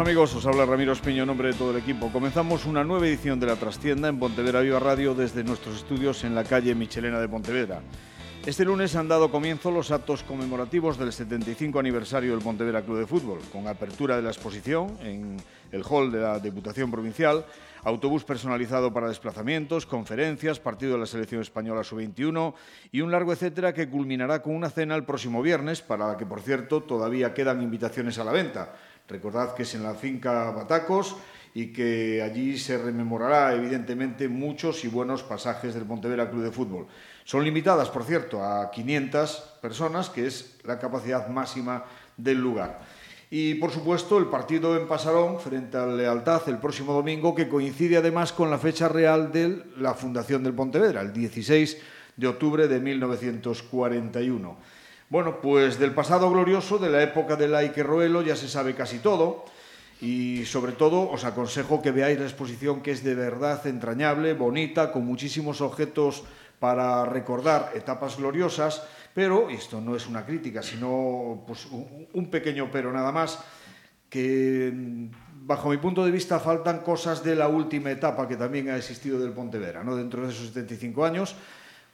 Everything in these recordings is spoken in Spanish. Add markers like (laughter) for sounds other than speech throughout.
Amigos, os habla Ramiro Espiño en nombre de todo el equipo. Comenzamos una nueva edición de La Trastienda en Pontevedra Viva Radio desde nuestros estudios en la calle Michelena de Pontevedra. Este lunes han dado comienzo los actos conmemorativos del 75 aniversario del Pontevedra Club de Fútbol, con apertura de la exposición en el hall de la Diputación Provincial, autobús personalizado para desplazamientos, conferencias, partido de la selección española sub-21 y un largo etcétera que culminará con una cena el próximo viernes, para la que, por cierto, todavía quedan invitaciones a la venta. Recordad que es en la finca Batacos y que allí se rememorará evidentemente muchos y buenos pasajes del Pontevedra Club de Fútbol. Son limitadas, por cierto, a 500 personas, que es la capacidad máxima del lugar. Y, por supuesto, el partido en Pasarón frente al Lealtad el próximo domingo, que coincide además con la fecha real de la fundación del Pontevedra, el 16 de octubre de 1941. Bueno, pues del pasado glorioso, de la época de Laike Roelo, ya se sabe casi todo. Y sobre todo os aconsejo que veáis la exposición que es de verdad entrañable, bonita, con muchísimos objetos para recordar etapas gloriosas, pero esto no es una crítica, sino pues, un pequeño pero nada más, que bajo mi punto de vista faltan cosas de la última etapa que también ha existido del Pontevedra, ¿no? dentro de esos 75 años,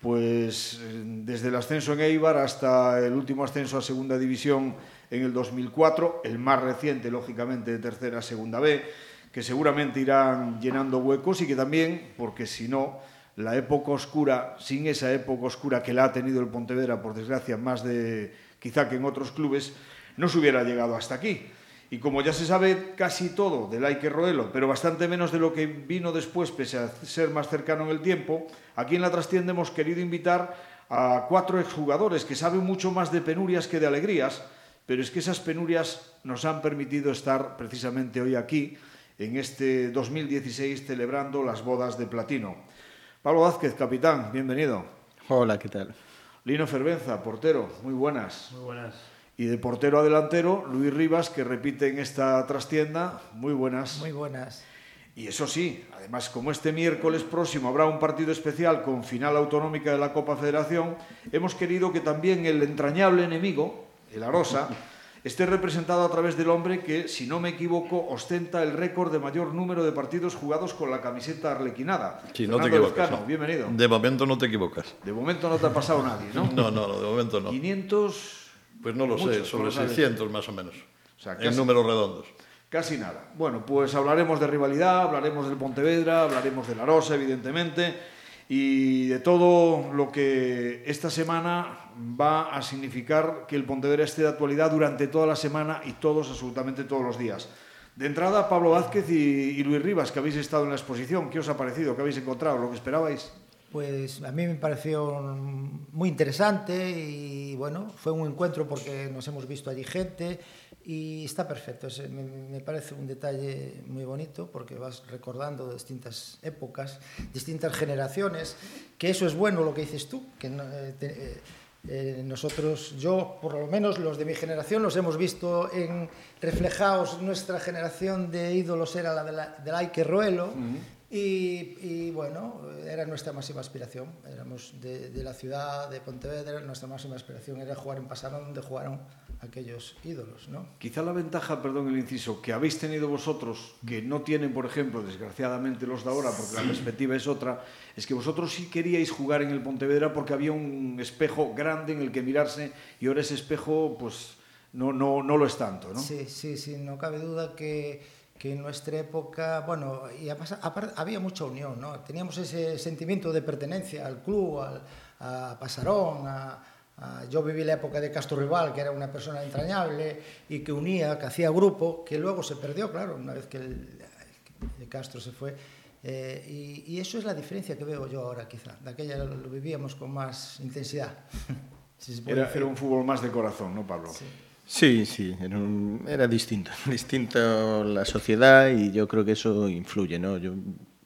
pues desde el ascenso en Eibar hasta el último ascenso a Segunda División en el 2004, el más reciente, lógicamente, de Tercera a Segunda B, que seguramente irán llenando huecos y que también, porque si no, la época oscura, sin esa época oscura que la ha tenido el Pontevedra, por desgracia, más de quizá que en otros clubes, no se hubiera llegado hasta aquí. Y como ya se sabe casi todo de Laike Roelo, pero bastante menos de lo que vino después, pese a ser más cercano en el tiempo, aquí en la trastienda hemos querido invitar a cuatro exjugadores que saben mucho más de penurias que de alegrías, pero es que esas penurias nos han permitido estar precisamente hoy aquí, en este 2016, celebrando las bodas de platino. Pablo Vázquez, capitán, bienvenido. Hola, ¿qué tal? Lino Fervenza, portero, muy buenas. Muy buenas. Y de portero a delantero, Luis Rivas, que repite en esta trastienda, muy buenas. Muy buenas. Y eso sí, además, como este miércoles próximo habrá un partido especial con final autonómica de la Copa Federación, hemos querido que también el entrañable enemigo, el Arosa, (laughs) esté representado a través del hombre que, si no me equivoco, ostenta el récord de mayor número de partidos jugados con la camiseta arlequinada. Sí, no te equivocas. Lezcano, bienvenido. De momento no te equivocas. De momento no te ha pasado nadie, ¿no? (laughs) No, no, no de momento no. 500... Pues no lo Muchos, sé, sobre no lo sabes. 600 más o menos. O sea, en números redondos. Casi nada. Bueno, pues hablaremos de rivalidad, hablaremos del Pontevedra, hablaremos de la Rosa, evidentemente, y de todo lo que esta semana va a significar que el Pontevedra esté de actualidad durante toda la semana y todos, absolutamente todos los días. De entrada, Pablo Vázquez y, y Luis Rivas, que habéis estado en la exposición, ¿qué os ha parecido? ¿Qué habéis encontrado? ¿Lo que esperabais? Pues a mí me pareció muy interesante y bueno, fue un encuentro porque nos hemos visto allí gente y está perfecto. Me, parece un detalle muy bonito porque vas recordando distintas épocas, distintas generaciones, que eso es bueno lo que dices tú, que eh, eh, eh, nosotros, yo por lo menos los de mi generación, los hemos visto en reflejados, nuestra generación de ídolos era la de la, del Ike Roelo. Y, y, bueno, era nuestra máxima aspiración. Éramos de, de la ciudad de Pontevedra, nuestra máxima aspiración era jugar en Pasarón, donde jugaron aquellos ídolos, ¿no? Quizá la ventaja, perdón el inciso, que habéis tenido vosotros, que no tienen, por ejemplo, desgraciadamente los de ahora, porque la perspectiva es otra, es que vosotros sí queríais jugar en el Pontevedra porque había un espejo grande en el que mirarse y ahora ese espejo, pues, no, no, no lo es tanto, ¿no? Sí, sí, sí, no cabe duda que, que en nuestra época, bueno, y apasa- aparte, había mucha unión, ¿no? Teníamos ese sentimiento de pertenencia al club, al, a Pasarón, a, a- yo viví la época de Castro Rival, que era una persona entrañable y que unía, que hacía grupo, que luego se perdió, claro, una vez que el, que Castro se fue. Eh, y, y eso es la diferencia que veo yo ahora, quizá. De aquella lo, lo vivíamos con más intensidad. (laughs) si Era, era un fútbol más de corazón, ¿no, Pablo? Sí. Sí, sí, era, distinto, (laughs) distinto la sociedad y yo creo que eso influye, ¿no? Yo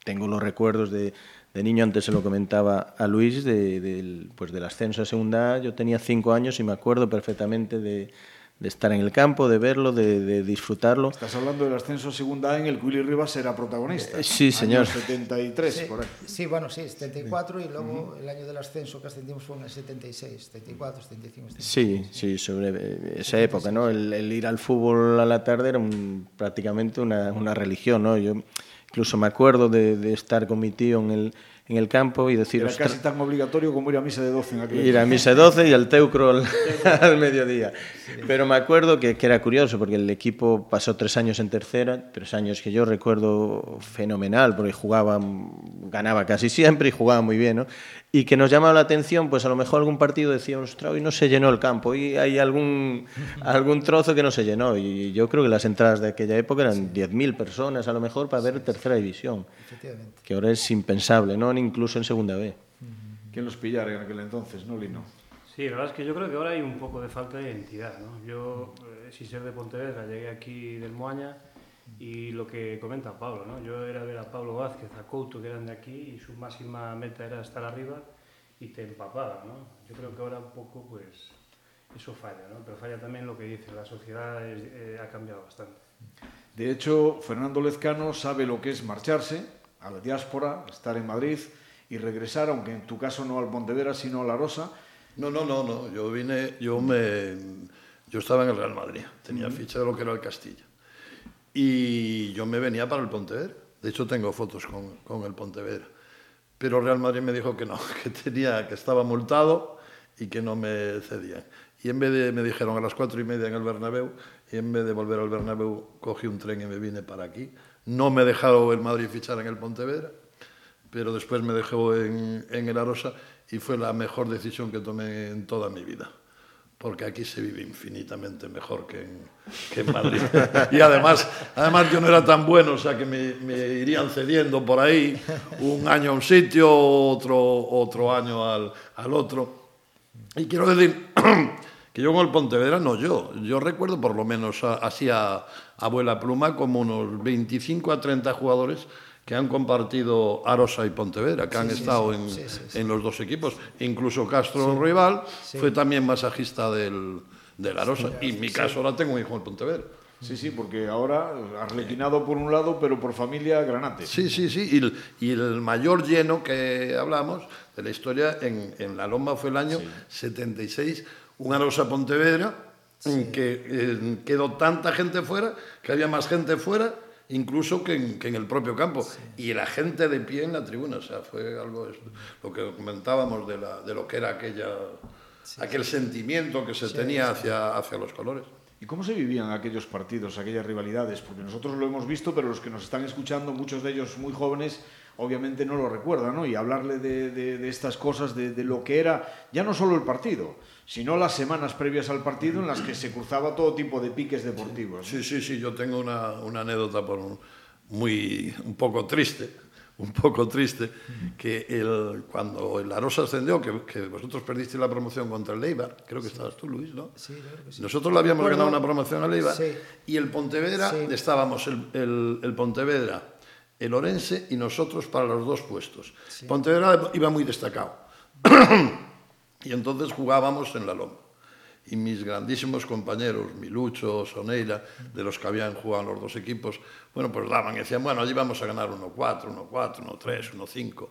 tengo los recuerdos de, de niño, antes se lo comentaba a Luis, de, del, pues del ascenso a segunda, yo tenía cinco años y me acuerdo perfectamente de, de estar en el campo, de verlo, de, de disfrutarlo. Estás hablando del ascenso a segunda en el que Willy Rivas era protagonista. Eh, sí, señor. Año 73, Sí, por ahí. sí, bueno, sí, 74 y luego el año del ascenso que ascendimos fue en el 76, 74, 75, 76. Sí, sí, sobre eh, esa época, ¿no? El, el ir al fútbol a la tarde era un- prácticamente una, una religión, ¿no? Yo incluso me acuerdo de, de estar con mi tío en el, en el campo y decir, Era "Ostras, casi tan obligatorio como ir a misa de 12 en aquel Ir a misa 12 y al teucro al, (laughs) (laughs) al mediodía. Pero me acuerdo que, que era curioso porque el equipo pasó tres años en tercera, tres años que yo recuerdo fenomenal porque jugaba, ganaba casi siempre y jugaba muy bien, ¿no? Y que nos llamaba la atención, pues a lo mejor algún partido decíamos, ostras, hoy no se llenó el campo, y hay algún, (laughs) algún trozo que no se llenó. Y yo creo que las entradas de aquella época eran 10.000 personas a lo mejor para ver tercera división, que ahora es impensable, ¿no? Incluso en segunda B. ¿Quién los pillara en aquel entonces, no, Lino? Sí, la verdad es que yo creo que ahora hay un poco de falta de identidad. ¿no? Yo, eh, sin ser de Pontevedra, llegué aquí del Moaña y lo que comenta Pablo, ¿no? yo era ver a Pablo Vázquez, a Couto, que eran de aquí, y su máxima meta era estar arriba y te empapaba. ¿no? Yo creo que ahora un poco, pues, eso falla, ¿no? pero falla también lo que dice, la sociedad es- eh, ha cambiado bastante. De hecho, Fernando Lezcano sabe lo que es marcharse a la diáspora, estar en Madrid y regresar, aunque en tu caso no al Pontevedra, sino a La Rosa. No, no, no, no. Yo vine, yo me, yo estaba en el Real Madrid, tenía ficha de lo que era el Castilla. Y yo me venía para el Pontevedra. De hecho, tengo fotos con, con el Pontevedra. Pero Real Madrid me dijo que no, (laughs) que tenía, que estaba multado y que no me cedían. Y en vez de, me dijeron a las cuatro y media en el Bernabéu, y en vez de volver al Bernabéu, cogí un tren y me vine para aquí. No me dejaron el Madrid fichar en el Pontevedra, pero después me dejó en, en el Arosa y fue la mejor decisión que tomé en toda mi vida. Porque aquí se vive infinitamente mejor que en, que en Madrid. (laughs) Y además, además yo no era tan bueno, o sea que me, me irían cediendo por ahí un año a un sitio, otro, otro año al, al otro. Y quiero decir (clears throat) que yo con el Pontevedra, no yo, yo recuerdo por lo menos a- así a abuela pluma como unos 25 a 30 jugadores que han compartido Arosa y Pontevedra, que han estado en, en los dos equipos. Incluso Castro Rival fue también masajista del, del Arosa. y en mi caso ahora tengo un hijo en Pontevedra. Sí, sí, porque ahora arlequinado por un lado, pero por familia granate. Sí, sí, sí. Y el, y el mayor lleno que hablamos de la historia en, en La Loma fue el año 76, un Arosa Pontevedra, en que eh, quedó tanta gente fuera, que había más gente fuera, incluso que en, que en el propio campo. Y la gente de pie en la tribuna. O sea, fue algo, lo que comentábamos de, la, de lo que era aquella, aquel sentimiento que se tenía hacia, hacia los colores. ¿Y cómo se vivían aquellos partidos, aquellas rivalidades? Porque nosotros lo hemos visto, pero los que nos están escuchando, muchos de ellos muy jóvenes, obviamente no lo recuerdan, ¿no? Y hablarle de, de- de estas cosas, de, de lo que era ya no solo el partido, sino las semanas previas al partido en las que se cruzaba todo tipo de piques deportivos. ¿no? Sí, sí, sí, yo tengo una, una anécdota por un, muy, un poco triste, un poco triste, que el, cuando el Arosa ascendió, que, que vosotros perdisteis la promoción contra el Eibar, creo que estabas tú, Luis, ¿no? Sí, que sí. Nosotros le habíamos ganado una promoción al Eibar Sí. y el Pontevedra, Sí. estábamos el, el, el Pontevedra, el Orense y nosotros para los dos puestos. Pontevedra iba muy destacado. (coughs) y entonces jugábamos en la Loma. Y mis grandísimos compañeros, Milucho, Soneira, de los que habían jugado en los dos equipos, bueno, pues daban y decían, bueno, allí vamos a ganar 1-4, 1-4, 1-3, 1-5.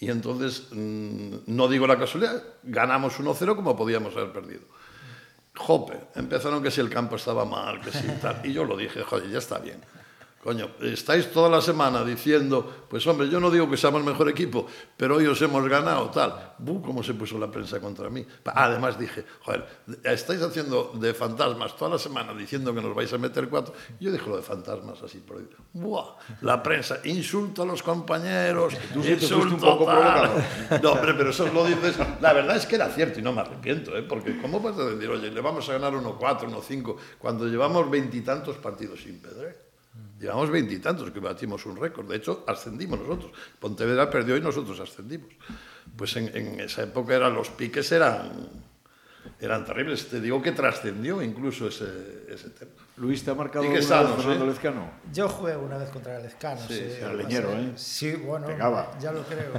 Y entonces, mm, no digo la casualidad, ganamos 1-0 como podíamos haber perdido. Jope, empezaron que si el campo estaba mal, que si tal. Y yo lo dije, joder, ya está bien. Coño, estáis toda la semana diciendo, pues hombre, yo no digo que seamos el mejor equipo, pero hoy os hemos ganado, tal. ¡Bu! ¿Cómo se puso la prensa contra mí? Además dije, joder, estáis haciendo de fantasmas toda la semana diciendo que nos vais a meter cuatro. Yo dije lo de fantasmas así por ahí. ¡Buah! La prensa, insulto a los compañeros, Tú fuiste un insulto poco tal. No, hombre, pero eso lo dices. La verdad es que era cierto y no me arrepiento, ¿eh? porque ¿cómo vas a decir, oye, le vamos a ganar 1-4, 1-5, cuando llevamos veintitantos partidos sin Pedre? Llevamos veintitantos que batimos un récord. De hecho, ascendimos nosotros. Pontevedra perdió y nosotros ascendimos. Pues en, en esa época eran, los piques eran, eran terribles. Te digo que trascendió incluso ese, ese tema. Luis, ¿te ha marcado Y que alguna vez sanos, Fernando ¿eh? Lezcano? Yo jugué una vez contra el Escano. Sí, sí, leñero. ¿eh? Sí, bueno, Pegaba. ya lo creo.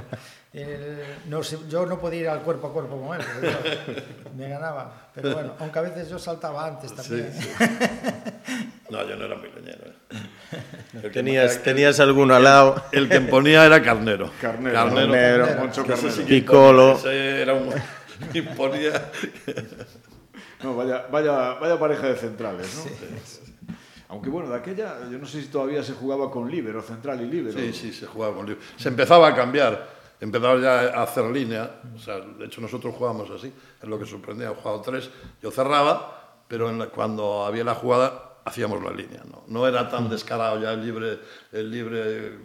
El- no yo no podía ir al cuerpo a cuerpo con él, yo- me ganaba. Pero bueno, aunque a veces yo saltaba antes Sí, también. sí. (laughs) No, yo no era muy leñero. ¿eh? Que- Tenías, tenías alguno al lado. El que imponía era (laughs) Carnero. Carnero. Carnero. Carnero. imponía, ese era un... (laughs) imponía... No, vaya, vaya, vaya pareja de centrales, ¿no? Aunque bueno, de aquella, yo no sé si todavía se jugaba con líbero, central y líbero. Sí, sí, se jugaba con libre. Se empezaba a cambiar, empezaba ya a hacer línea. O sea, de hecho nosotros jugábamos así, es lo que sorprendía. He jugado tres, yo cerraba, pero en la- cuando había la jugada hacíamos la línea. No, no era tan descarado ya el libre, el libre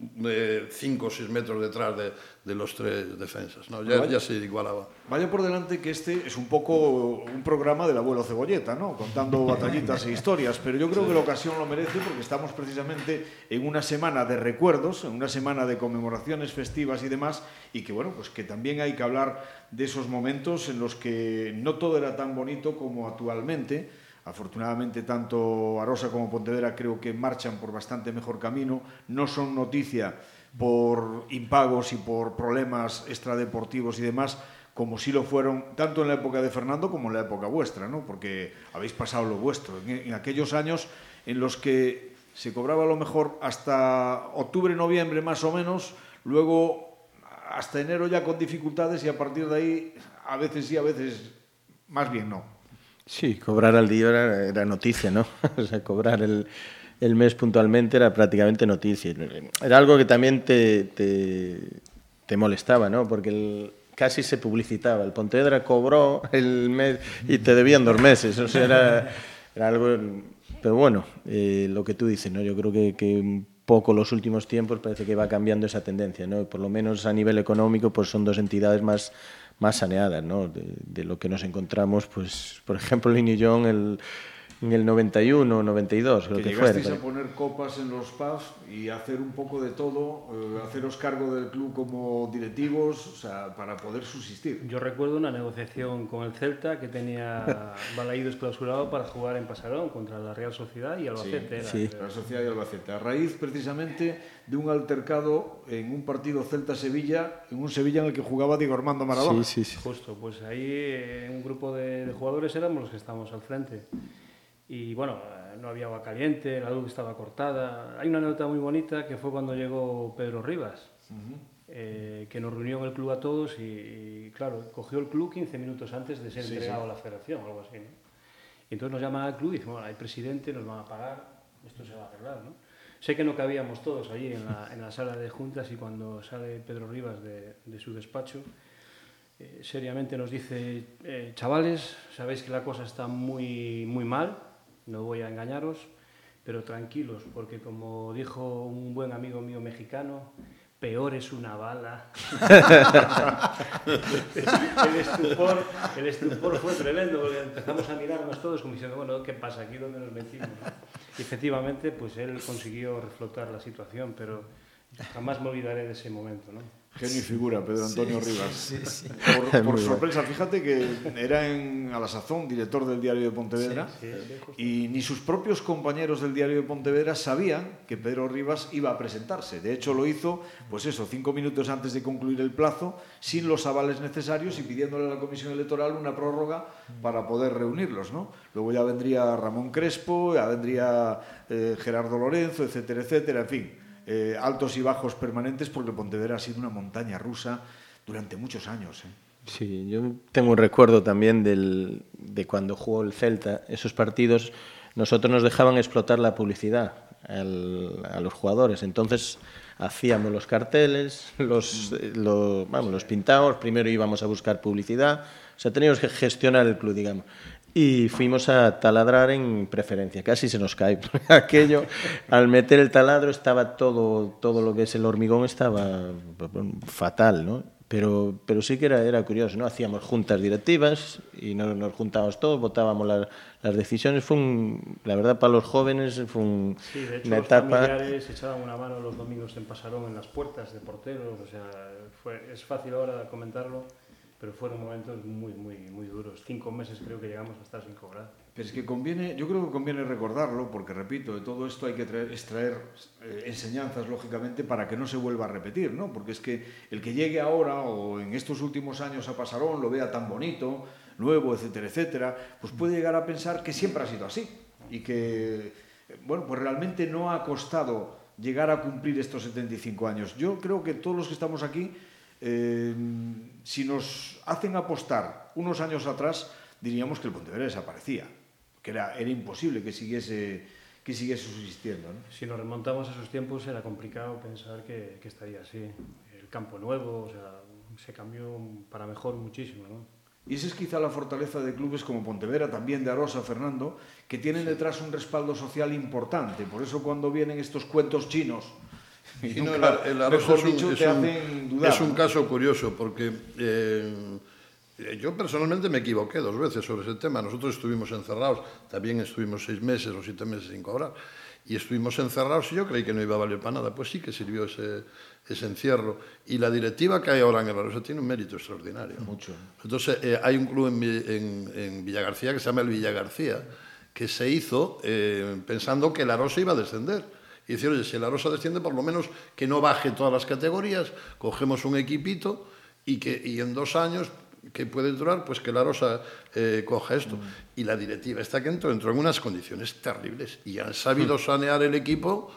de 5 o 6 metros detrás de, de los tres defensas. ¿no? Ya, ya se igualaba. Vaya por delante que este es un poco un programa del abuelo Cebolleta, ¿no? Contando (laughs) batallitas e historias, pero yo creo que la ocasión lo merece porque estamos precisamente en una semana de recuerdos, en una semana de conmemoraciones festivas y demás, y que bueno, pues que también hay que hablar de esos momentos en los que no todo era tan bonito como actualmente. Afortunadamente, tanto Arosa como Pontevedra creo que marchan por bastante mejor camino, no son noticia por impagos y por problemas extradeportivos y demás, como sí lo fueron tanto en la época de Fernando como en la época vuestra, ¿no? porque habéis pasado lo vuestro. En, aquellos años en los que se cobraba lo mejor hasta octubre, noviembre más o menos, luego hasta enero ya con dificultades y a partir de ahí a veces sí, a veces más bien no. Sí, cobrar al día era, noticia, ¿no? (laughs) O sea, cobrar el, el mes puntualmente era prácticamente noticia. Era algo que también te, te, molestaba, ¿no? Porque casi se publicitaba. El Pontevedra cobró el mes y te debían dos meses. O sea, era, era algo... Pero bueno, eh, lo que tú dices, ¿no? Yo creo que, que un poco los últimos tiempos parece que va cambiando esa tendencia, ¿no? Por lo menos a nivel económico, pues son dos entidades más más saneadas, ¿no? De, lo que nos encontramos, pues, por ejemplo, Lini John el, en el 91, 92, creo que que, fuera. llegasteis a poner copas en los pubs y hacer un poco de todo, eh, haceros cargo del club como directivos, o sea, para poder subsistir. Yo recuerdo una negociación con el Celta que tenía (laughs) Balaídos clausurado para jugar en Pasarón contra la Real Sociedad y Albacete. era. sí. La Sociedad de Albacete. A raíz precisamente de un altercado en un partido Celta-Sevilla, en un Sevilla en el que jugaba Diego Armando Maradona. Sí, sí, sí. Justo, pues ahí eh, un grupo de, de jugadores éramos los que estábamos al frente. Y bueno, eh, no había agua caliente, la luz estaba cortada. Hay una anécdota muy bonita que fue cuando llegó Pedro Rivas, eh, que nos reunió en el club a todos y, y, claro, cogió el club 15 minutos antes de ser entregado a la federación o algo así. ¿no? Y entonces nos llaman al club y dicen, bueno, hay presidente, nos van a pagar, esto se va a arreglar. ¿no? Sé que no cabíamos todos allí en la, en la sala de juntas y cuando sale Pedro Rivas de, de su despacho, eh, seriamente nos dice, eh, chavales, sabéis que la cosa está muy, muy mal, no voy a engañaros, pero tranquilos, porque como dijo un buen amigo mío mexicano, peor es una bala. (laughs) el, estupor, el estupor fue tremendo, porque empezamos a mirarnos todos como diciendo, bueno, ¿qué pasa aquí? ¿Dónde nos metimos? Y efectivamente, pues él consiguió reflotar la situación, pero jamás me olvidaré de ese momento, ¿no? Genio y figura, Pedro Antonio Rivas. Sí, sí. Por, sorpresa, fíjate que era en, a la sazón director del diario de Pontevedra Sí, sí, justo. y ni sus propios compañeros del diario de Pontevedra sabían que Pedro Rivas iba a presentarse. De hecho, lo hizo, pues eso, cinco minutos antes de concluir el plazo, sin los avales necesarios y pidiéndole a la Comisión Electoral una prórroga para poder reunirlos, ¿no? Luego ya vendría Ramón Crespo, ya vendría eh, Gerardo Lorenzo, etcétera, etcétera, en fin eh, altos y bajos permanentes porque Pontevedra ha sido una montaña rusa durante muchos años. ¿eh? Sí, yo tengo un recuerdo también del, de cuando jugó el Celta, esos partidos, nosotros nos dejaban explotar la publicidad al- a los jugadores, entonces hacíamos los carteles, los, eh, lo- vamos, los pintábamos, primero íbamos a buscar publicidad, o sea, teníamos que gestionar el club, digamos. Y fuimos a taladrar en preferencia, casi se nos cae. (laughs) Aquello, al meter el taladro estaba todo, todo lo que es el hormigón estaba fatal, ¿no? Pero, pero sí que era, era curioso, ¿no? Hacíamos juntas directivas y nos, nos juntábamos todos, votábamos las, las decisiones. Fue un, la verdad, para los jóvenes fue un- Sí, de hecho una los etapa... familiares echaban una mano los domingos en Pasarón en las puertas de porteros, o sea, fue, es fácil ahora comentarlo, pero fueron momentos muy, muy, muy duros. Cinco meses creo que llegamos a estar sin cobrar. Pero es que conviene, yo creo que conviene recordarlo, porque repito, de todo esto hay que traer, extraer eh, enseñanzas, lógicamente, para que no se vuelva a repetir, ¿no? Porque es que el que llegue ahora o en estos últimos años a Pasarón lo vea tan bonito, nuevo, etcétera, etcétera, pues puede llegar a pensar que siempre ha sido así y que, bueno, pues realmente no ha costado llegar a cumplir estos 75 años. Yo creo que todos los que estamos aquí eh, si nos hacen apostar unos años atrás, diríamos que el Pontevedra desaparecía, que era, era imposible que siguiese, que siguiese subsistiendo. ¿no? Si nos remontamos a esos tiempos era complicado pensar que, que estaría así. El campo nuevo, o sea, se cambió para mejor muchísimo. ¿no? Y esa es quizá la fortaleza de clubes como Pontevedra, también de Arosa, Fernando, que tienen detrás un respaldo social importante. Por eso cuando vienen estos cuentos chinos, Sí, no, el, el Arosa es un, dicho, es, un, dudar, es un ¿no? caso curioso porque eh, yo personalmente me equivoqué dos veces sobre ese tema. Nosotros estuvimos encerrados, también estuvimos seis meses o siete meses sin cobrar y estuvimos encerrados y yo creí que no iba a valer para nada. Pues sí que sirvió ese, ese encierro. Y la directiva que hay ahora en el Arosa tiene un mérito extraordinario. Mucho. Entonces, eh, hay un club en, en, en Villagarcía que se llama el Villagarcía, que se hizo eh, pensando que el Arosa iba a descender y decir, oye, si la Rosa desciende, por lo menos que no baje todas las categorías, cogemos un equipito y, que, y en dos años que puede durar, pues que la Rosa eh, coja esto. Mm. Y la directiva está que entró, entró en unas condiciones terribles y han sabido sanear el equipo,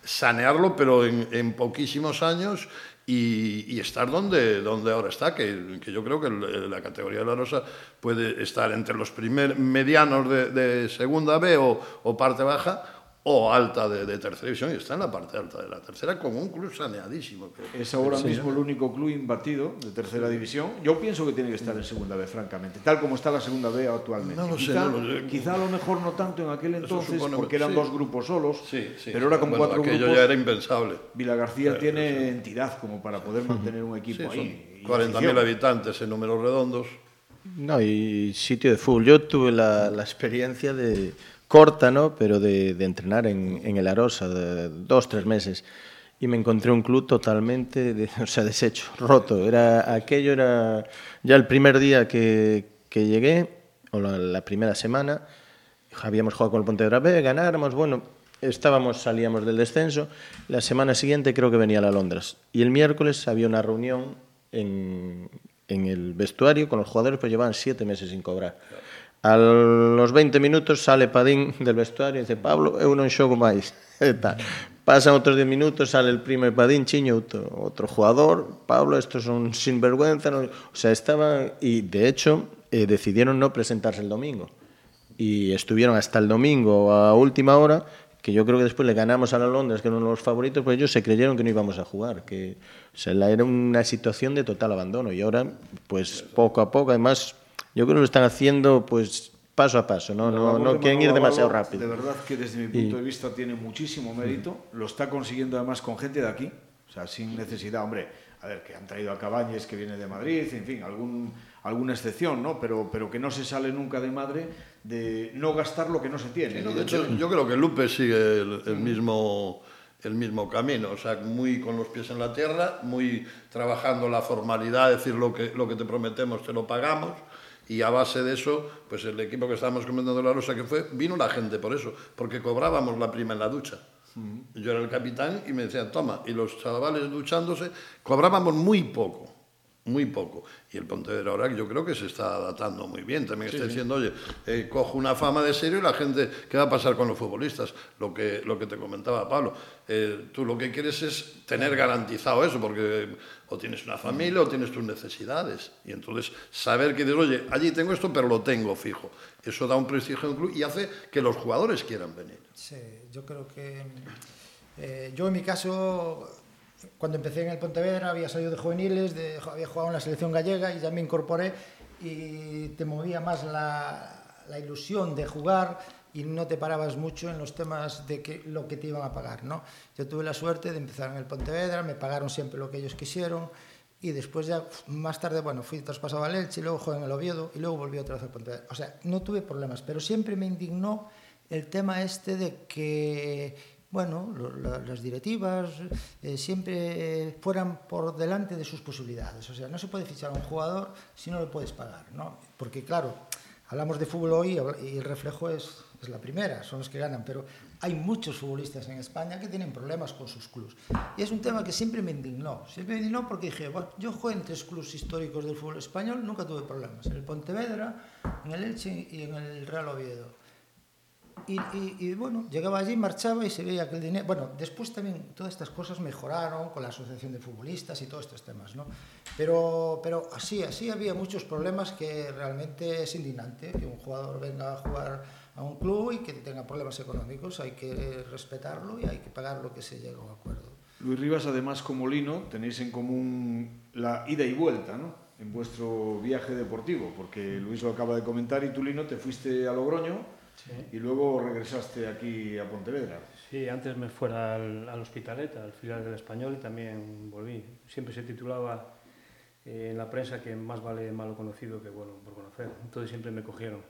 sanearlo, pero en, en poquísimos años y, y, estar donde, donde ahora está, que, que yo creo que la categoría de la Rosa puede estar entre los primer medianos de, de segunda B o, o parte baja o alta de, de, tercera división y está en la parte alta de la tercera con un club saneadísimo. Que, es ahora mismo el único club imbatido de tercera división. Yo pienso que tiene que estar en segunda B, francamente, tal como está la segunda B actualmente. No lo quizá, sé, no lo sé. quizá a lo mejor no tanto en aquel entonces, supone, porque eran sí. dos grupos solos, sí, sí, pero ahora con bueno, cuatro aquello grupos. ya era impensable. Vila García tiene entidad como para poder mantener un equipo ahí. 40.000 habitantes en números redondos. No, y sitio de fútbol. Yo tuve la, la experiencia de corta, ¿no? Pero de, entrenar en, el Arosa, dos, tres meses. Y me encontré un club totalmente, (laughs) o sea, deshecho, roto. Era, aquello era ya el primer día que, llegué, o la, primera semana, habíamos jugado con el Pontevedra B, ganáramos, bueno, estábamos, salíamos del descenso. La semana siguiente creo que venía la Londres. Y el miércoles había una reunión en, en el vestuario con los jugadores, pues llevaban siete meses sin cobrar. A los 20 minutos sale Padín del vestuario y dice Pablo, eu non xogo máis. (laughs) E tal. Pasan outros 10 minutos, sale el primo de Padín, Chiño, outro, outro jugador, Pablo, estos son sinvergüenza. No... O sea, estaban, y de hecho, eh, decidieron no presentarse el domingo. Y estuvieron hasta el domingo a última hora, que yo creo que después le ganamos a la Londres, que eran los favoritos, pues ellos se creyeron que no íbamos a jugar, que o sea, era una situación de total abandono. Y ahora, pues poco a poco, además yo creo que lo están haciendo pues paso a paso, no, no, no quieren ir demasiado rápido. De verdad que desde mi punto y... de vista tiene muchísimo mérito, lo está consiguiendo además con gente de aquí, o sea, sin necesidad, hombre, a ver, que han traído a Cabañes que viene de Madrid, en fin, algún, alguna excepción, ¿no? Pero, pero que no se sale nunca de madre de no gastar lo que no se tiene. Sí, no, de hecho, yo creo que Lupe sigue el, el mismo el mismo camino, o sea, muy con los pies en la tierra, muy trabajando la formalidad, decir lo que, lo que te prometemos, te lo pagamos, y a base de eso, pues el equipo que estábamos comentando la Rosa que fue, vino la gente por eso, porque cobrábamos la prima en la ducha. Yo era el capitán y me decían, toma, y los chavales duchándose, cobrábamos muy poco muy poco. Y el Pontevedra ahora yo creo que se está adaptando muy bien. También sí, está diciendo, oye, eh, cojo una fama de serio y la gente, ¿qué va a pasar con los futbolistas? Lo que, lo que te comentaba Pablo. Eh, tú lo que quieres es tener garantizado eso, porque o tienes una familia o tienes tus necesidades. Y entonces saber que dices, oye, allí tengo esto, pero lo tengo fijo. Eso da un prestigio en club y hace que los jugadores quieran venir. Sí, yo creo que... Eh, yo en mi caso cuando empecé en el Pontevedra había salido de juveniles, de, había jugado en la selección gallega y ya me incorporé y te movía más la, la, ilusión de jugar y no te parabas mucho en los temas de que, lo que te iban a pagar. ¿no? Yo tuve la suerte de empezar en el Pontevedra, me pagaron siempre lo que ellos quisieron y después ya más tarde, bueno, fui traspasado al Elche luego jugué en el Oviedo y luego volví otra vez al Pontevedra. O sea, no tuve problemas, pero siempre me indignó el tema este de que bueno, lo, la, las directivas eh, siempre fueran por delante de sus posibilidades. O sea, no se puede fichar a un jugador si no le puedes pagar, ¿no? Porque, claro, hablamos de fútbol hoy y el reflejo es, es la primera, son los que ganan, pero hay muchos futbolistas en España que tienen problemas con sus clubes. Y es un tema que siempre me indignó. Siempre me indignó porque dije, bueno, yo jugué en tres clubes históricos del fútbol español, nunca tuve problemas. En el Pontevedra, en el Elche y en el Real Oviedo. Y, y, y, bueno, llegaba allí, marchaba y se veía que el dinero... Bueno, después también todas estas cosas mejoraron con la Asociación de Futbolistas y todos estos temas, ¿no? Pero, pero así, así había muchos problemas que realmente es indignante que un jugador venga a jugar a un club y que tenga problemas económicos. Hay que respetarlo y hay que pagar lo que se llega a un acuerdo. Luis Rivas, además, como Lino, tenéis en común la ida y vuelta, ¿no? En vuestro viaje deportivo, porque Luis lo acaba de comentar y tú, Lino, te fuiste a Logroño Sí. Y luego regresaste aquí a Pontevedra. Sí, antes me fuera al, al Hospitalet, al filial del Español, y también volví. Siempre se titulaba eh, en la prensa que más vale malo conocido que bueno por conocer. Entonces siempre me cogieron.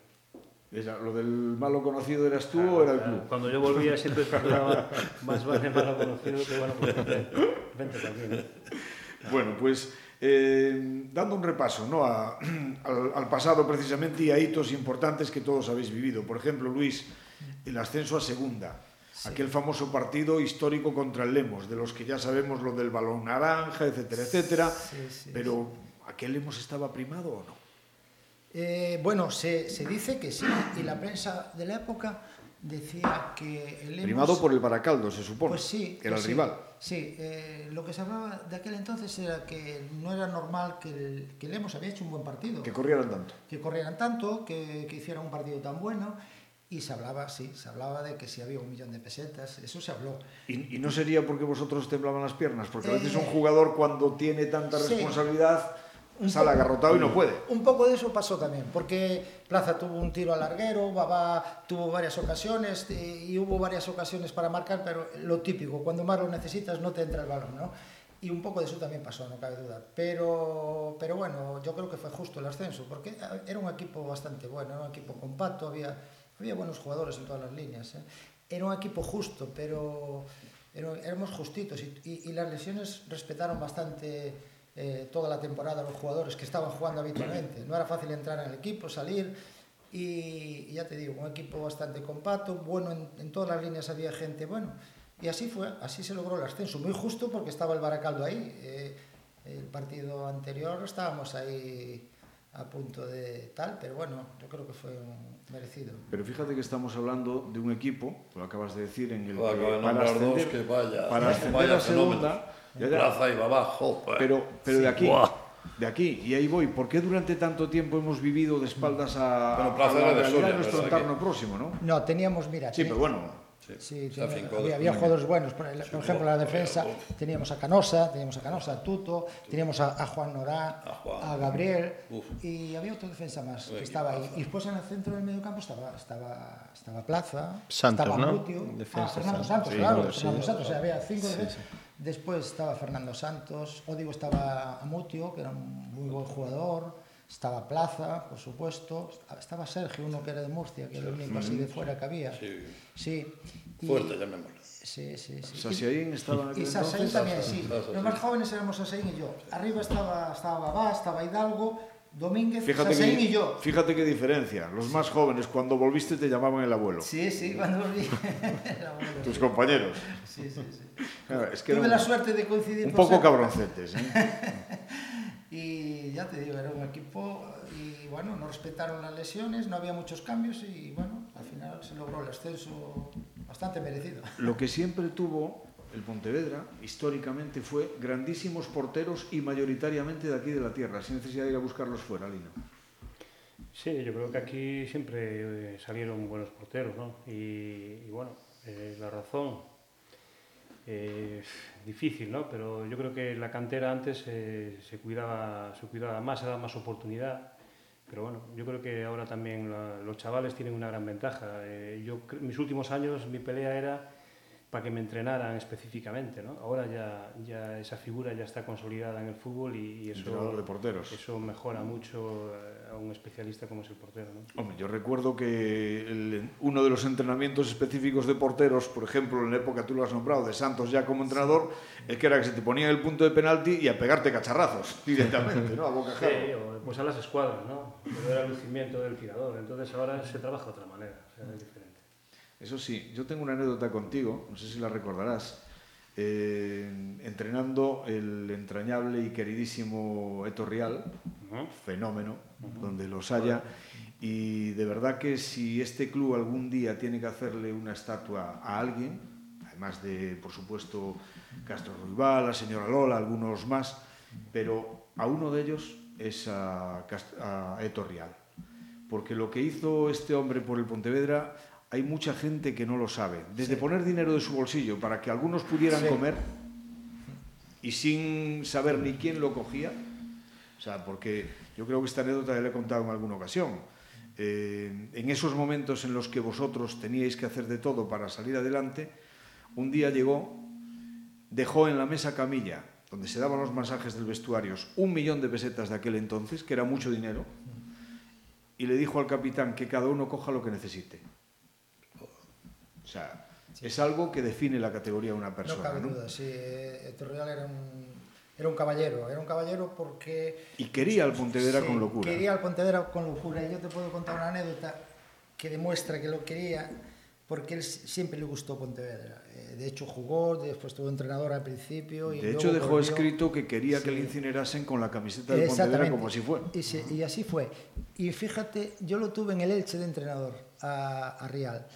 Esa, ¿Lo del malo conocido eras tú claro, o era el club? Cuando yo volvía siempre titulaba más vale malo conocido que bueno por conocer. (laughs) Vente también. Bueno, pues Eh, dando un repaso ¿no? A, (clears throat) al, al pasado precisamente y a hitos importantes que todos habéis vivido. Por ejemplo, Luis, el ascenso a segunda, sí. aquel famoso partido histórico contra el Lemos, de los que ya sabemos lo del balón naranja, etcétera, etcétera. Sí, sí, pero ¿aquel Lemos estaba primado o no? Eh, bueno, se, se dice que sí, y la prensa de la época decía que el Lemos, primado por el Baracaldo se supone pues sí, era el sí, rival. sí eh, lo que se hablaba de aquel entonces era que no era normal que el, que el había hecho un buen partido. Que corrieran tanto. Que corrieran tanto que, que hicieran un partido tan bueno y se hablaba sí se hablaba de que si había un millón de pesetas eso se habló. Y, y no sería porque vosotros temblaban las piernas? Porque a veces eh, un jugador cuando tiene tanta sí, responsabilidad un sale poco, agarrotado y no puede. Un poco de eso pasó también, porque Plaza tuvo un tiro al larguero, Babá tuvo varias ocasiones eh, y hubo varias ocasiones para marcar, pero lo típico, cuando más lo necesitas no te entra el balón, ¿no? Y un poco de eso también pasó, no cabe duda. Pero, pero bueno, yo creo que fue justo el ascenso, porque era un equipo bastante bueno, era un equipo compacto, había, había buenos jugadores en todas las líneas. ¿eh? Era un equipo justo, pero éramos justitos y, y, y las lesiones respetaron bastante eh, toda la temporada los jugadores que estaban jugando habitualmente. No era fácil entrar en el equipo, salir y, y ya te digo, un equipo bastante compacto, bueno, en, en, todas las líneas había gente bueno. Y así fue, así se logró el ascenso, muy justo porque estaba el Baracaldo ahí. Eh, el partido anterior estábamos ahí a punto de tal, pero bueno, yo creo que fue un merecido. Pero fíjate que estamos hablando de un equipo, lo acabas de decir, en el que, para ascender, dos, que vaya, para (laughs) ascender vaya a segunda Plaza e abajo. Pues. Pero, pero sí, de aquí... Buah. De aquí, y aí voy. por qué durante tanto tiempo hemos vivido de espaldas a, mm. bueno, plaza a la de Soria, nuestro entorno próximo, ¿no? No, teníamos, mira... Sí, pero bueno, Sí, sí tenía, había, había jugadores buenos. Por, el, sí, por ejemplo, la defensa teníamos a Canosa, teníamos a Canosa, a Tuto, teníamos a, a Juan Norá, a, Juan, a Gabriel uf. y había otra defensa más que estaba ahí. Y después en el centro del medio campo estaba, estaba, estaba Plaza, Santos, estaba ¿no? Mutio, defensa, ah, Fernando Santos, sí, claro, sí, Fernando Santos, o sea, había cinco defensas. Sí, sí. Despois estaba Fernando Santos, o digo estaba Amutio, que era un moi bon jugador, estaba Plaza, por supuesto, estaba Sergio, uno que era de Murcia, que era el único así de fuera que había. Sí. sí. Y, Fuerte, llamémoslo. Sí, sí, sí. Sasaín estaba en Y Sasaín también, sí. Los más jóvenes éramos Sasaín y yo. Arriba estaba, estaba Babá, estaba Hidalgo, Domínguez, fíjate Sasaín que, y yo. Fíjate qué diferencia. Los más jóvenes, cuando volviste, te llamaban el abuelo. Sí, sí, cuando volví. (laughs) Tus compañeros. Sí, sí, sí. Claro, es que Tuve un, la suerte de coincidir Un poco cabroncetes, ¿eh? (laughs) y ya te digo, era un equipo y bueno, no respetaron las lesiones, no había muchos cambios y bueno, al final se logró el ascenso bastante merecido. Lo que siempre tuvo el Pontevedra, históricamente, fue grandísimos porteros y mayoritariamente de aquí de la tierra, sin necesidad de ir a buscarlos fuera, Lino. Sí, yo creo que aquí siempre eh, salieron buenos porteros, ¿no? Y, y bueno, eh, la razón eh, difícil, ¿no? Pero yo creo que la cantera antes eh, se, cuidaba, se cuidaba más, se daba más oportunidad. Pero bueno, yo creo que ahora también la, los chavales tienen una gran ventaja. Eh, yo, mis últimos años, mi pelea era para que me entrenaran específicamente. ¿no? Ahora ya, ya esa figura ya está consolidada en el fútbol y, y eso, de porteros. eso mejora mucho eh, a un especialista como es el portero. ¿no? Hombre, yo recuerdo que el- uno de los entrenamientos específicos de porteros, por ejemplo, en la época tú lo has nombrado, de Santos ya como entrenador, es que era que se te ponía el punto de penalti y a pegarte cacharrazos (laughs) directamente, ¿no? A bocajarro. Sí, o pues a las escuadras, ¿no? Pero era el lucimiento del tirador. Entonces ahora se trabaja de otra manera, o sea. Eso sí, yo tengo una anécdota contigo, no sé si la recordarás, eh, entrenando el entrañable y queridísimo Eto Ujú. fenómeno, donde los haya, y de verdad que si este club algún día tiene que hacerle una estatua a alguien, además de, por supuesto, Castro Ruibal, la señora Lola, algunos más, pero a uno de ellos es a, a Eto Rial. Porque lo que hizo este hombre por el Pontevedra, hay mucha gente que no lo sabe. Desde poner dinero de su bolsillo para que algunos pudieran Sí. comer y sin saber ni quién lo cogía. O sea, porque yo creo que esta anécdota ya le he contado en alguna ocasión. Eh, en esos momentos en los que vosotros teníais que hacer de todo para salir adelante, un día llegó, dejó en la mesa camilla, donde se daban los masajes del vestuario, un millón de pesetas de aquel entonces, que era mucho dinero, y le dijo al capitán que cada uno coja lo que necesite. Sea, es algo que define la categoría de una No persona. cabe ¿no? duda, sí. eh, Torreal era un, era un caballero. Era un caballero porque... Y quería al Pontevedra Sí, con locura. Quería al Pontevedra con locura. Y yo te puedo contar una anécdota que demuestra que lo quería porque él siempre le gustó Pontevedra. Eh, de hecho, jugó, después tuvo entrenador al principio. Y De hecho, dejó volvió. escrito que quería que le incinerasen con la camiseta del Pontevedra como así fue. Y, y así fue. Y fíjate, yo lo tuve en el Elche de entrenador, a, a Real.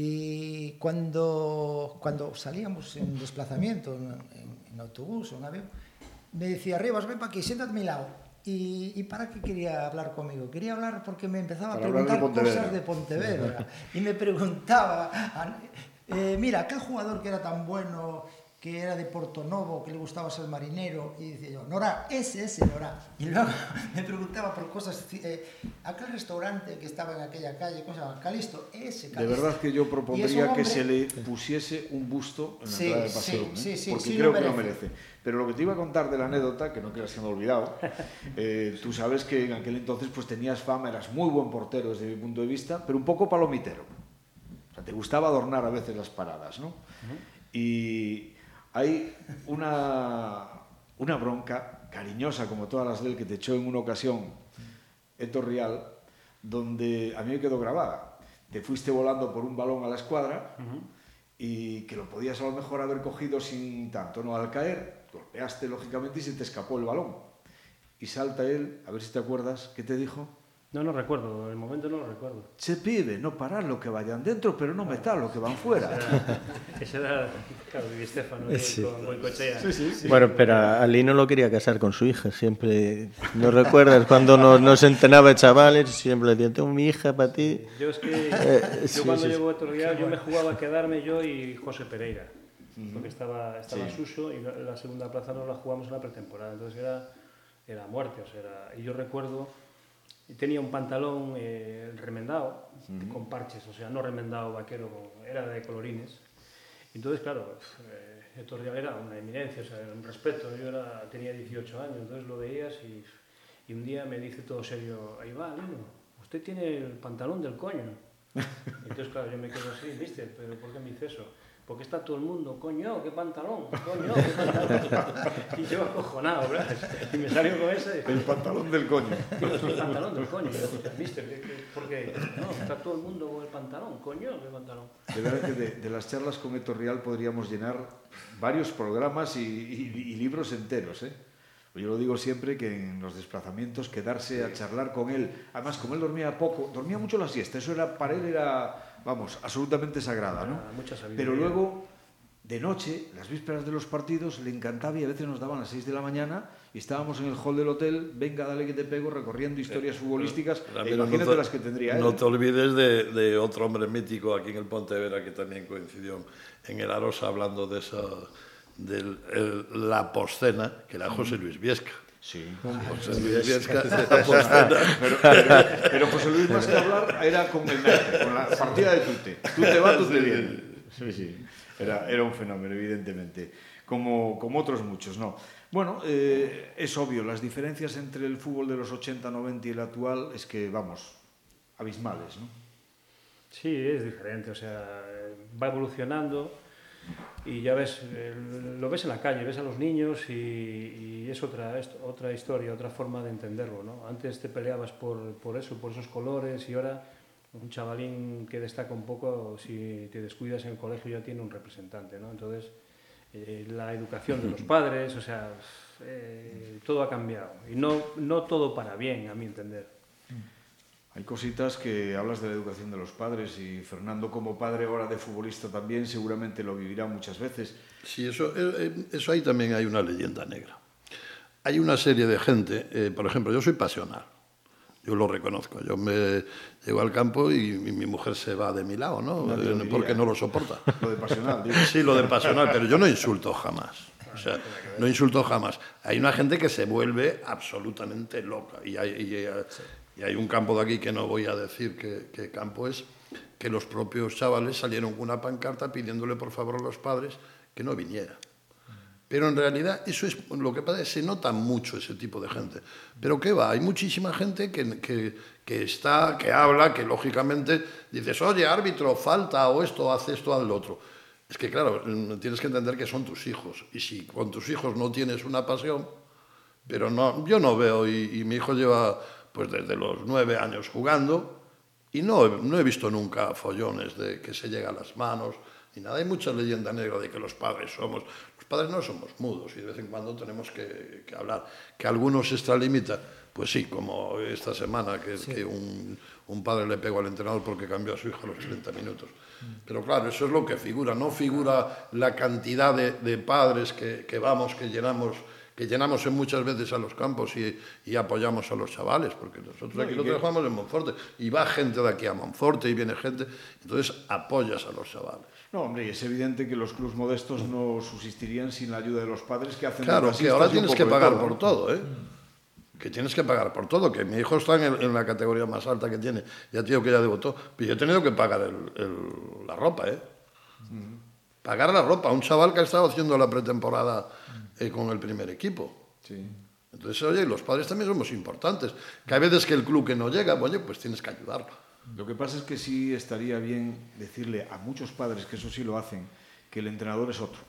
Y cuando, cuando salíamos en desplazamiento, en, en- en autobús o en avión, me decía, Rivas, ven para aquí, siéntate a mi lado. Y, ¿Y para qué quería hablar conmigo? Quería hablar porque me empezaba Para a de preguntar cosas de Pontevedra. (laughs) y me preguntaba, a- eh, mira, aquel jugador que era tan bueno, que era de Porto Novo, que le gustaba ser marinero, y decía yo, Nora, ese, ese, Nora. Y luego (laughs) me preguntaba por cosas, eh, aquel restaurante que estaba en aquella calle, ¿cómo se llama? Calisto, ese De Calisto. verdad que yo es propondría un que hombre- se le pusiese un busto en la Sí, entrada del sí, paseo, ¿eh? sí, sí, porque sí, creo lo que lo merece. Pero lo que te iba a contar de la anécdota, que no queda siendo olvidado, (laughs) eh, tú sabes que en aquel entonces pues tenías fama, eras muy buen portero desde mi punto de vista, pero un poco palomitero. O sea, te gustaba adornar a veces las paradas, ¿no? Y hay una, una bronca cariñosa, como todas las de él, que te echó en una ocasión Eto Rial, donde a mí me quedó grabada. Te fuiste volando por un balón a la escuadra y que lo podías a lo mejor haber cogido sin tanto, ¿no? Al caer, golpeaste lógicamente y se te escapó el balón. Y salta él, a ver si te acuerdas, ¿qué te dijo? No, no recuerdo, el momento no lo recuerdo. Se pide no parar lo que vayan dentro, pero no meter lo que van fuera. (laughs) Era- ese era, claro, y Sí. con Goicoechea. Bueno, pero Ali no lo quería casar con su hija. Siempre, ¿no recuerdas cuando nos, nos entrenaba chavales? Siempre le decía, tengo mi hija para ti. Yo es que Eh, yo sí, cuando sí, llegó a Torreal yo me jugaba a quedarme yo y José Pereira, porque estaba, estaba Suso y la, la segunda plaza no la jugamos en la pretemporada, entonces era, era muerte, o sea, era- y yo recuerdo, tenía un pantalón eh, remendado, con parches, o sea, no remendado vaquero, era de colorines, entonces claro, eh, Torreal era una eminencia, o sea, era un respeto, yo era, tenía 18 años, entonces lo veías y, y un día me dice todo serio, ahí va, Lino, usted tiene el pantalón del coño. (laughs) Entonces, claro, yo me quedo así, ¿viste? ¿Pero por qué me dice eso? Porque está todo el mundo, coño, qué pantalón, coño, qué pantalón. (laughs) Y yo acojonado, ¿verdad? Y me salió con esa y El pantalón del coño. digo, "Es el pantalón del coño. ¿viste? ¿Qué- qué- ¿Por qué? No, está todo el mundo con el pantalón, coño, qué pantalón. De verdad que de, de las charlas con Eto Rial podríamos llenar varios programas y, y- y libros enteros. ¿eh? Yo lo digo siempre que en los desplazamientos quedarse a charlar con él, además como él dormía poco, dormía mucho la siesta, eso era para él era, vamos, absolutamente sagrada, ¿no? Mucha sabiduría. Pero luego, de noche, las vísperas de los partidos, le encantaba y a veces nos daban a las 6 de la mañana y estábamos en el hall del hotel, venga, dale que te pego, recorriendo historias futbolísticas, e Pero imagínate no te- las que tendría él. No te olvides de, de otro hombre mítico aquí en el Pontevedra que también coincidió en el Arosa hablando de esa de la poscena, que era José Luis Viesca. Sí. pero, pero, José Luis, más que hablar, era con el Nike, con la partida de Tute. Tute va, Tute viene. Sí, sí. Era, era un fenómeno, evidentemente. Como, como otros muchos, ¿no? Bueno, eh, es obvio, las diferencias entre el fútbol de los 80, 90 y el actual es que, vamos, abismales, ¿no? Sí, es diferente, o sea, va evolucionando y ya ves, lo ves en la calle, ves a los niños y, y es otra, es otra historia, otra forma de entenderlo, ¿no? Antes te peleabas por, por eso, por esos colores y ahora un chavalín que destaca un poco, si te descuidas en el colegio ya tiene un representante, ¿no? Entonces, eh, la educación de los (laughs) padres, o sea, eh, todo ha cambiado y no, no todo para bien, a mi entender. Hay cositas que hablas de la educación de los padres y Fernando como padre ahora de futbolista también seguramente lo vivirá muchas veces. Sí, eso, eh, eso ahí también hay una leyenda negra. Hay una serie de gente, eh, por ejemplo, yo soy pasional, yo lo reconozco, yo me llego al campo y, y mi mujer se va de mi lado, ¿no? Eh. Porque no lo soporta. (laughs) Lo de pasional, digo. Sí, lo de pasional, pero yo no insulto jamás. O sea, no insulto jamás. Hay una gente que se vuelve absolutamente loca. Y hay, y hay- y hay un campo de aquí que no voy a decir qué, campo es, que los propios chavales salieron con una pancarta pidiéndole por favor a los padres que no viniera. Pero en realidad eso es lo que pasa, se nota mucho ese tipo de gente. Pero qué va, hay muchísima gente que, que, que está, que habla, que lógicamente dices, oye, árbitro, falta o esto, haz esto, haz lo otro. Es que claro, mm, tienes que entender que son tus hijos. Y si con tus hijos no tienes una pasión, pero no, yo no veo, y, y mi hijo lleva pues desde los nueve años jugando, y no, he- no he visto nunca follones de que se llega a las manos, ni nada. Hay mucha leyenda negra de que los padres somos. Los padres no somos mudos y de vez en cuando tenemos que, que hablar. Que algunos se extralimita, pues sí, como esta semana que, que un, un padre le pegó al entrenador porque cambió a su hijo a los 30 minutos. Pero claro, eso es lo que figura, no figura la cantidad de, de padres que, que vamos, que llenamos que llenamos en muchas veces a los campos y, y apoyamos a los chavales, porque nosotros No, aquí lo trabajamos en Monforte, y va gente de aquí a Monforte y viene gente, entonces apoyas a los chavales. No, hombre, y es evidente que los clubs modestos no subsistirían sin la ayuda de los padres que hacen Claro, que ahora tienes que pagar todo, por todo, ¿eh? Que tienes que pagar por todo, que mi hijo está en, el- en la categoría más alta que tiene, ya digo que ya debutó, pero yo he tenido que pagar el- el- la ropa, ¿eh? Pagar la ropa, un chaval que ha estado haciendo la pretemporada eh, con el primer equipo. Sí. Entonces, oye, los padres también somos importantes. Que hay veces que el club que no llega, oye, pues tienes que ayudarlo. Lo que pasa es que sí estaría bien decirle a muchos padres, que eso sí lo hacen, que el entrenador es otro.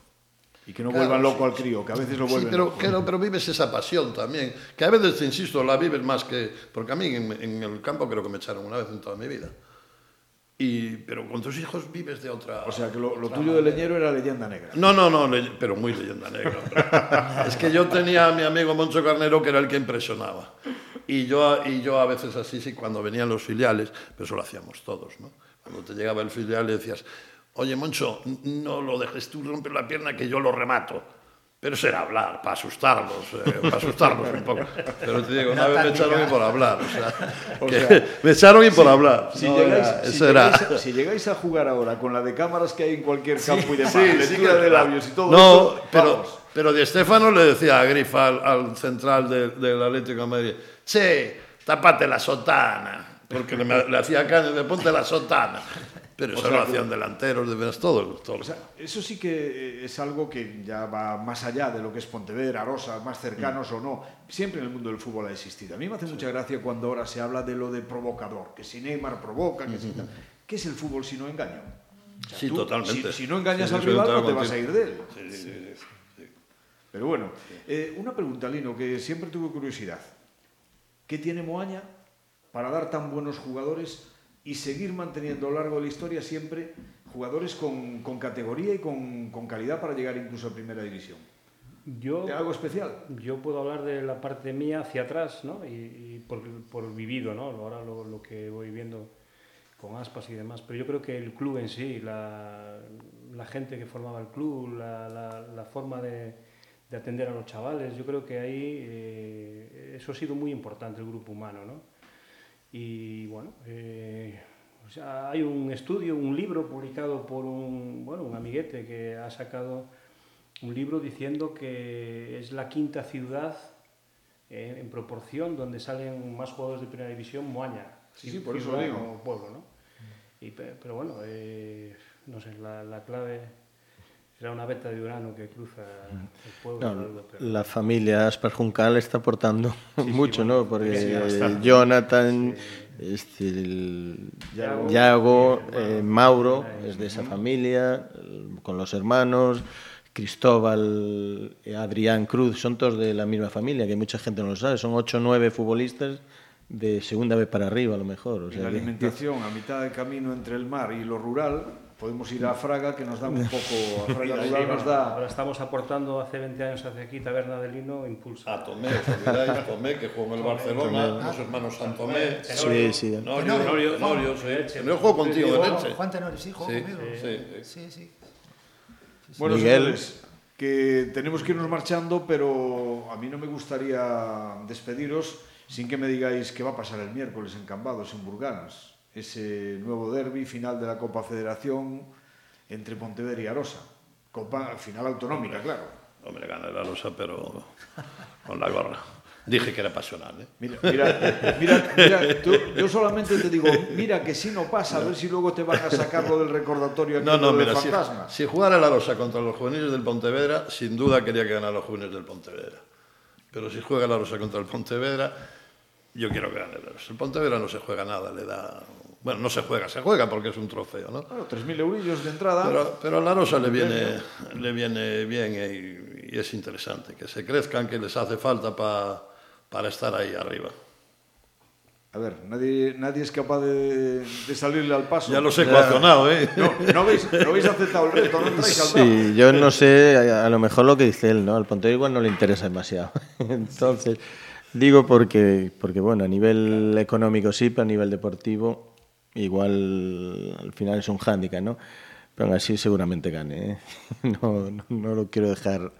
Y que no Claro, vuelvan loco sí, al crío, que a veces lo Sí, vuelven pero, loco. pero, pero vives esa pasión también, que a veces, te insisto, la vives más que... Porque a mí en, en el campo creo que me echaron una vez en toda mi vida. Y, pero con tus hijos vives de otra... O sea, que lo, lo tuyo de leñero era leyenda negra. No, no, no, le- pero muy leyenda negra. (laughs) es que yo tenía a mi amigo Moncho Carnero que era el que impresionaba. Y yo, y yo a veces así, sí, cuando venían los filiales, pero eso lo hacíamos todos, ¿no? Cuando te llegaba el filial le decías, oye Moncho, no lo dejes tú romper la pierna que yo lo remato. Pero eso era hablar, para asustarlos, eh, para asustarlos un poco. Pero te digo, una vez me echaron y por hablar. O sea, (laughs) O que sea, (laughs) me echaron y por hablar. Si, No, llegáis, era- si llegáis a, (laughs) si llegáis a jugar ahora con la de cámaras que hay en cualquier campo y demás, Sí, lectura de labios y todo No, esto, pero, vamos. pero Di Stefano le decía a Grifa, al, al central de- del Atlético de Madrid, che, tapate la sotana, porque le, le hacía caña de ponte la sotana. Pero eso sea, lo hacían delanteros, de veras, todos. todos. O sea, eso sí que eh, es algo que ya va más allá de lo que es Pontevedra, Rosa, más cercanos o no. Siempre en el mundo del fútbol ha existido. A mí me hace mucha gracia cuando ahora se habla de lo de provocador, que si Neymar provoca, que si tal. ¿Qué es el fútbol si no engaño? O sea, Sí, tú, totalmente. Si, si no engañas Sí, al rival, no te vas a ir de él. Sí, sí, sí, sí. Pero bueno, eh, una pregunta, Lino, que siempre tuve curiosidad. ¿Qué tiene Moaña para dar tan buenos jugadores y seguir manteniendo a lo largo de la historia siempre jugadores con, con categoría y con, con calidad para llegar incluso a primera división? Yo, ¿Hay algo especial? yo puedo hablar de la parte mía hacia atrás, ¿no? Y, y por, por vivido, ¿no? Ahora lo, lo que voy viendo con aspas y demás. Pero yo creo que el club en sí, la, la gente que formaba el club, la, la, la forma de, de atender a los chavales, yo creo que ahí eh, eso ha sido muy importante, el grupo humano, ¿no? Y bueno, eh, o sea, hay un estudio, un libro publicado por un, bueno, un amiguete que ha sacado un libro diciendo que es la quinta ciudad eh, en proporción donde salen más jugadores de primera división, Moaña. Sí, sí, por eso Ciudad digo. pueblo, ¿no? Y, pe- pero bueno, eh, no sé, la, la clave será una veta de Urano que cruza el pueblo. No, algo, pero- la familia Aspar Juncal está aportando (laughs) mucho, ¿no? Porque sí. Jonathan, este, el Yago, Yago, eh, Mauro, es de esa familia, con los hermanos, Cristóbal, eh, Adrián Cruz, son todos de la misma familia, que mucha gente no lo sabe, son ocho o nueve futbolistas de segunda vez para arriba, a lo mejor. O sea, la que- alimentación, a mitad de camino entre el mar y lo rural, podemos ir a Fraga que nos dá un (laughs) pouco a Fraga rural nos dá Ahora estamos aportando hace 20 años hacia aquí Taberna de Lino impulsa a Tomé, olvidáis (laughs) Tomé que jugó en el Barcelona, Tomé. los hermanos Santomé. Sí, sí. Norio, Norio, Norio, sí. Norio jugó contigo en Elche. Juan Tenorio, sí, jugó sí, conmigo. Sí, sí. sí, sí. Bueno, Miguel. señores, que tenemos que irnos marchando, pero a mí no me gustaría despediros sin que me digáis qué va a pasar el miércoles en Cambados, en Burganas. Ese nuevo derby final de la Copa Federación entre Pontevedra y Arosa. Copa final autonómica, claro. Hombre, gana la losa, pero con la gorra. Dije que era pasional, ¿eh? Mira, mira, mira, mira, tú- yo solamente te digo, mira que si no pasa, a ver si luego te van a sacar lo del recordatorio aquí No, no, mira, si, si jugara la Rosa contra los juveniles del Pontevedra, sin duda quería que ganara los juveniles del Pontevedra. Pero si juega la Rosa contra el Pontevedra, yo quiero que gane. El Pontevedra no se juega nada, le da... Bueno, no se juega, se juega porque es un trofeo, ¿no? Bueno, 3.000 eurillos de entrada. Pero, pero a la Rosa le viene, le viene bien y, y es interesante que se crezcan, que les hace falta pa- para estar ahí arriba. A ver, nadie, nadie es capaz de, de salirle al paso. Ya los he ecuacionado, ¿eh? No, no habéis, no habéis aceptado el reto, no (laughs) al. Sí, yo no sé, a, a lo mejor lo que dice él, ¿no? Al Pontevedra igual no le interesa demasiado. (laughs) Entonces, digo porque, porque, bueno, a nivel económico sí, pero a nivel deportivo igual al final es un hándicap, ¿no? Pero aún así seguramente gane, ¿eh? (laughs) No, no, no lo quiero dejar...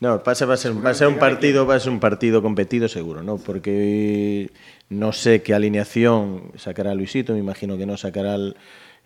No, pasa, va, a ser, va a ser un partido, va a ser un partido competido seguro, ¿no? Porque no sé qué alineación sacará Luisito, me imagino que no sacará el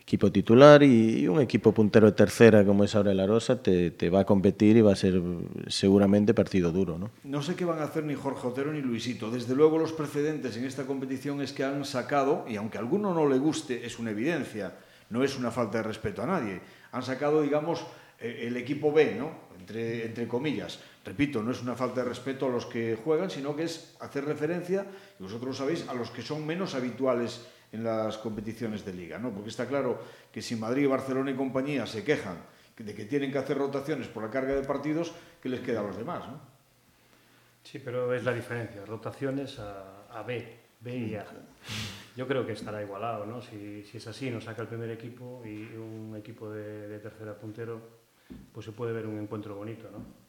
equipo titular y un equipo puntero de tercera como es ahora el Arosa te, te va a competir y va a ser seguramente partido duro, ¿no? No sé qué van a hacer ni Jorge Otero ni Luisito. Desde luego los precedentes en esta competición es que han sacado, y aunque a alguno no le guste, es una evidencia, no es una falta de respeto a nadie, han sacado, digamos, eh, el equipo B, ¿no? Entre, entre comillas. Repito, no es una falta de respeto a los que juegan, sino que es hacer referencia, y vosotros lo sabéis, a los que son menos habituales en las competiciones de liga, ¿no? Porque está claro que si Madrid, Barcelona y compañía se quejan de que tienen que hacer rotaciones por la carga de partidos, ¿qué les queda a los demás, no? Sí, pero es la diferencia, rotaciones a, a B, B y A. Yo creo que estará igualado, ¿no? Si, si es así, nos saca el primer equipo y un equipo de, de tercera puntero, pues se puede ver un encuentro bonito, ¿no?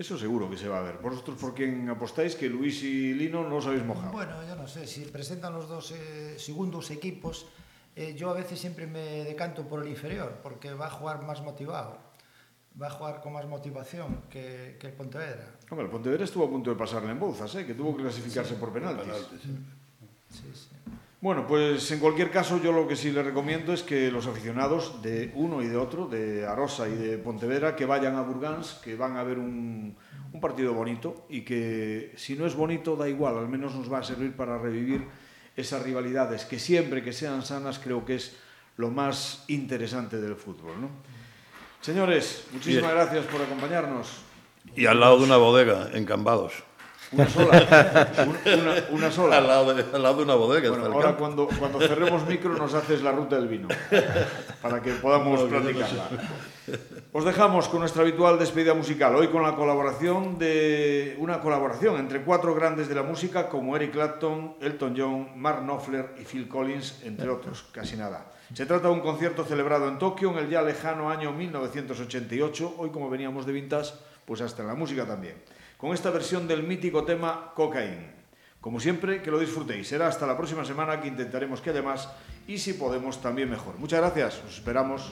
Eso seguro que se va a ver. Vosotros por quién apostáis que Luis y Lino no os habéis mojado. Bueno, yo no sé, si presentan los dos eh, segundos equipos, eh, yo a veces siempre me decanto por el inferior, porque va a jugar más motivado, va a jugar con más motivación que, que el Pontevedra. Hombre, el Pontevedra estuvo a punto de pasarle en bolsas, ¿eh? que tuvo que clasificarse sí, por penaltis. penaltis sí. Mm. sí, sí. Bueno, pues en cualquier caso yo lo que sí les recomiendo es que los aficionados de uno y de otro, de Arosa y de Pontevedra, que vayan a Burgans, que van a ver un, un partido bonito y que si no es bonito da igual, al menos nos va a servir para revivir esas rivalidades que siempre que sean sanas creo que es lo más interesante del fútbol. ¿no? Señores, muchísimas gracias por acompañarnos. Y al lado de una bodega, en Cambados. Una sola. Un- una, una sola. Al lado de, al lado de una bodega. Bueno, ahora cuando, cuando cerremos micro nos haces la ruta del vino, para que podamos platicarla. Os dejamos con nuestra habitual despedida musical, hoy con la colaboración de una colaboración entre cuatro grandes de la música como Eric Clapton, Elton John, Mark Knopfler y Phil Collins, entre otros, casi nada. Se trata de un concierto celebrado en Tokio en el ya lejano año 1988, hoy como veníamos de vintage, pues hasta en la música también, con esta versión del mítico tema Cocaine. Como siempre, que lo disfrutéis. Será hasta la próxima semana que intentaremos que haya más y si podemos también mejor. Muchas gracias, os esperamos.